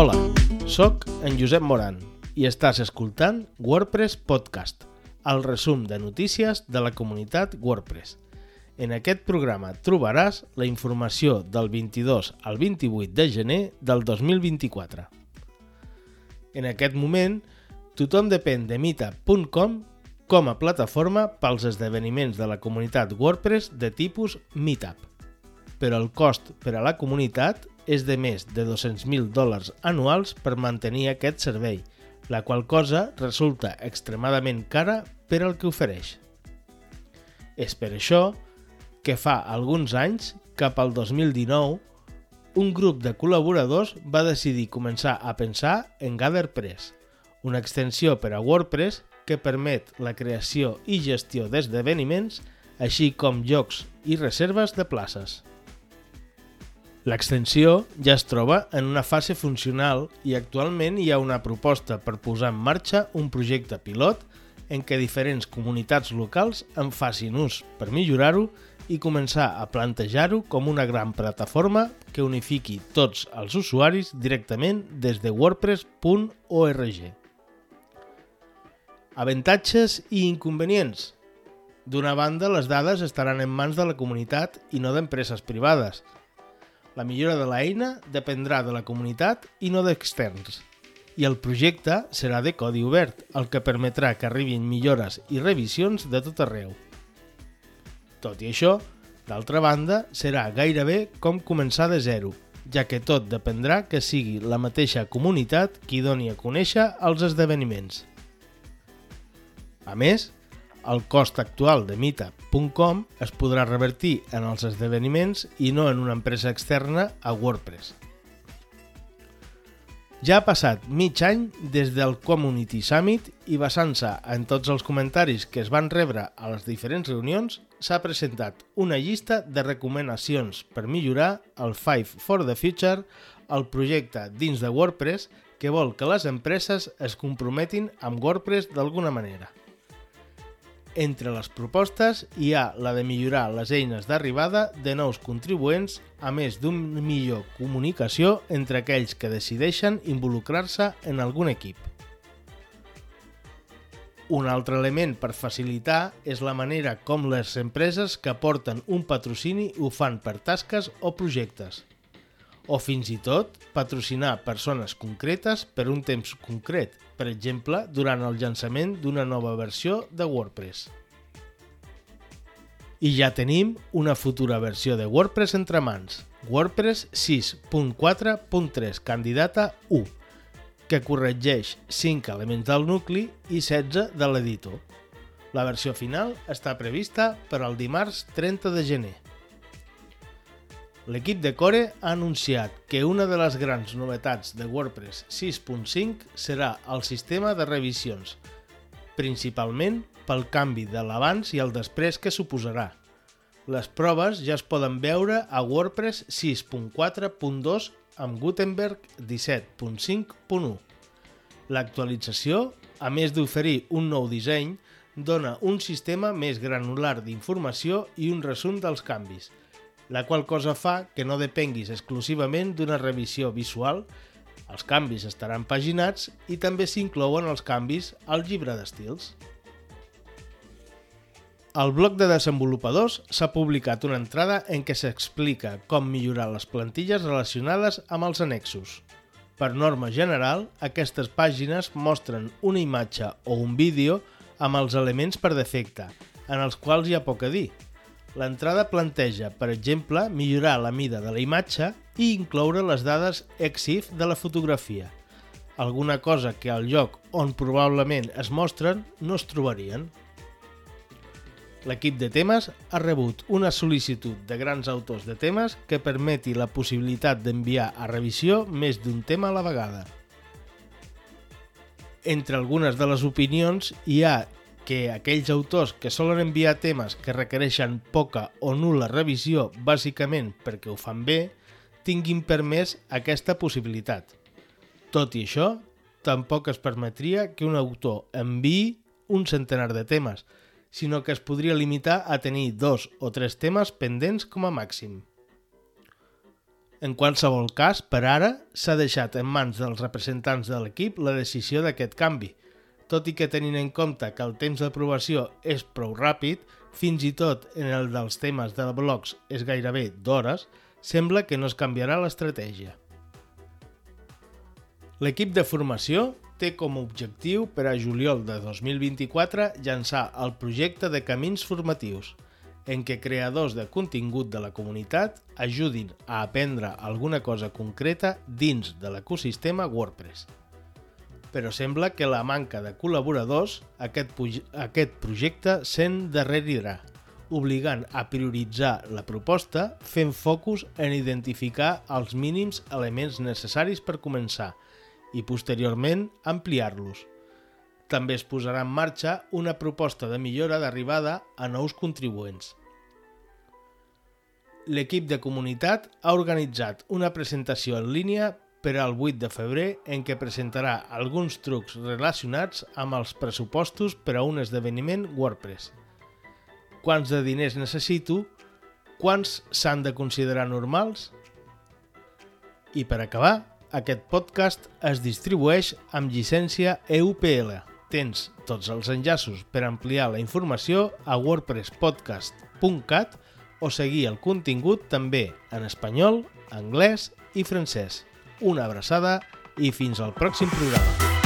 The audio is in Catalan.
Hola, sóc en Josep Moran i estàs escoltant WordPress Podcast, el resum de notícies de la comunitat WordPress. En aquest programa trobaràs la informació del 22 al 28 de gener del 2024. En aquest moment, tothom depèn de meetup.com com a plataforma pels esdeveniments de la comunitat WordPress de tipus Meetup. Però el cost per a la comunitat és de més de 200.000 dòlars anuals per mantenir aquest servei, la qual cosa resulta extremadament cara per al que ofereix. És per això que fa alguns anys, cap al 2019, un grup de col·laboradors va decidir començar a pensar en GatherPress, una extensió per a WordPress que permet la creació i gestió d'esdeveniments, així com jocs i reserves de places. L'extensió ja es troba en una fase funcional i actualment hi ha una proposta per posar en marxa un projecte pilot en què diferents comunitats locals en facin ús per millorar-ho i començar a plantejar-ho com una gran plataforma que unifiqui tots els usuaris directament des de wordpress.org. Avantatges i inconvenients. D'una banda, les dades estaran en mans de la comunitat i no d'empreses privades – la millora de l'eina dependrà de la comunitat i no d'externs. I el projecte serà de codi obert, el que permetrà que arribin millores i revisions de tot arreu. Tot i això, d'altra banda, serà gairebé com començar de zero, ja que tot dependrà que sigui la mateixa comunitat qui doni a conèixer els esdeveniments. A més, el cost actual de Meetup.com es podrà revertir en els esdeveniments i no en una empresa externa a WordPress. Ja ha passat mig any des del Community Summit i basant-se en tots els comentaris que es van rebre a les diferents reunions, s'ha presentat una llista de recomanacions per millorar el Five for the Future, el projecte dins de WordPress que vol que les empreses es comprometin amb WordPress d'alguna manera. Entre les propostes hi ha la de millorar les eines d'arribada de nous contribuents, a més d'una millor comunicació entre aquells que decideixen involucrar-se en algun equip. Un altre element per facilitar és la manera com les empreses que porten un patrocini ho fan per tasques o projectes o fins i tot patrocinar persones concretes per un temps concret, per exemple, durant el llançament d'una nova versió de WordPress. I ja tenim una futura versió de WordPress entre mans, WordPress 6.4.3 candidata 1, que corregeix 5 elements del nucli i 16 de l'editor. La versió final està prevista per al dimarts 30 de gener l'equip de Core ha anunciat que una de les grans novetats de WordPress 6.5 serà el sistema de revisions, principalment pel canvi de l'abans i el després que suposarà. Les proves ja es poden veure a WordPress 6.4.2 amb Gutenberg 17.5.1. L'actualització, a més d'oferir un nou disseny, dona un sistema més granular d'informació i un resum dels canvis – la qual cosa fa que no depenguis exclusivament d'una revisió visual, els canvis estaran paginats i també s'inclouen els canvis al llibre d'estils. Al bloc de desenvolupadors s'ha publicat una entrada en què s'explica com millorar les plantilles relacionades amb els annexos. Per norma general, aquestes pàgines mostren una imatge o un vídeo amb els elements per defecte, en els quals hi ha poc a dir, L'entrada planteja, per exemple, millorar la mida de la imatge i incloure les dades EXIF de la fotografia, alguna cosa que al lloc on probablement es mostren no es trobarien. L'equip de temes ha rebut una sol·licitud de grans autors de temes que permeti la possibilitat d'enviar a revisió més d'un tema a la vegada. Entre algunes de les opinions hi ha que aquells autors que solen enviar temes que requereixen poca o nula revisió bàsicament perquè ho fan bé, tinguin permès aquesta possibilitat. Tot i això, tampoc es permetria que un autor enviï un centenar de temes, sinó que es podria limitar a tenir dos o tres temes pendents com a màxim. En qualsevol cas, per ara, s'ha deixat en mans dels representants de l'equip la decisió d'aquest canvi. Tot i que tenint en compte que el temps d'aprovació és prou ràpid, fins i tot en el dels temes de blocs és gairebé d'hores, sembla que no es canviarà l'estratègia. L'equip de formació té com a objectiu per a juliol de 2024 llançar el projecte de Camins Formatius – en què creadors de contingut de la comunitat ajudin a aprendre alguna cosa concreta dins de l'ecosistema WordPress. Però sembla que la manca de col·laboradors aquest, aquest projecte s'endarrerirà, obligant a prioritzar la proposta fent focus en identificar els mínims elements necessaris per començar i posteriorment ampliar-los. També es posarà en marxa una proposta de millora d'arribada a nous contribuents l'equip de comunitat ha organitzat una presentació en línia per al 8 de febrer en què presentarà alguns trucs relacionats amb els pressupostos per a un esdeveniment WordPress. Quants de diners necessito? Quants s'han de considerar normals? I per acabar, aquest podcast es distribueix amb llicència EUPL. Tens tots els enllaços per ampliar la informació a wordpresspodcast.cat o seguir el contingut també en espanyol, anglès i francès. Una abraçada i fins al pròxim programa.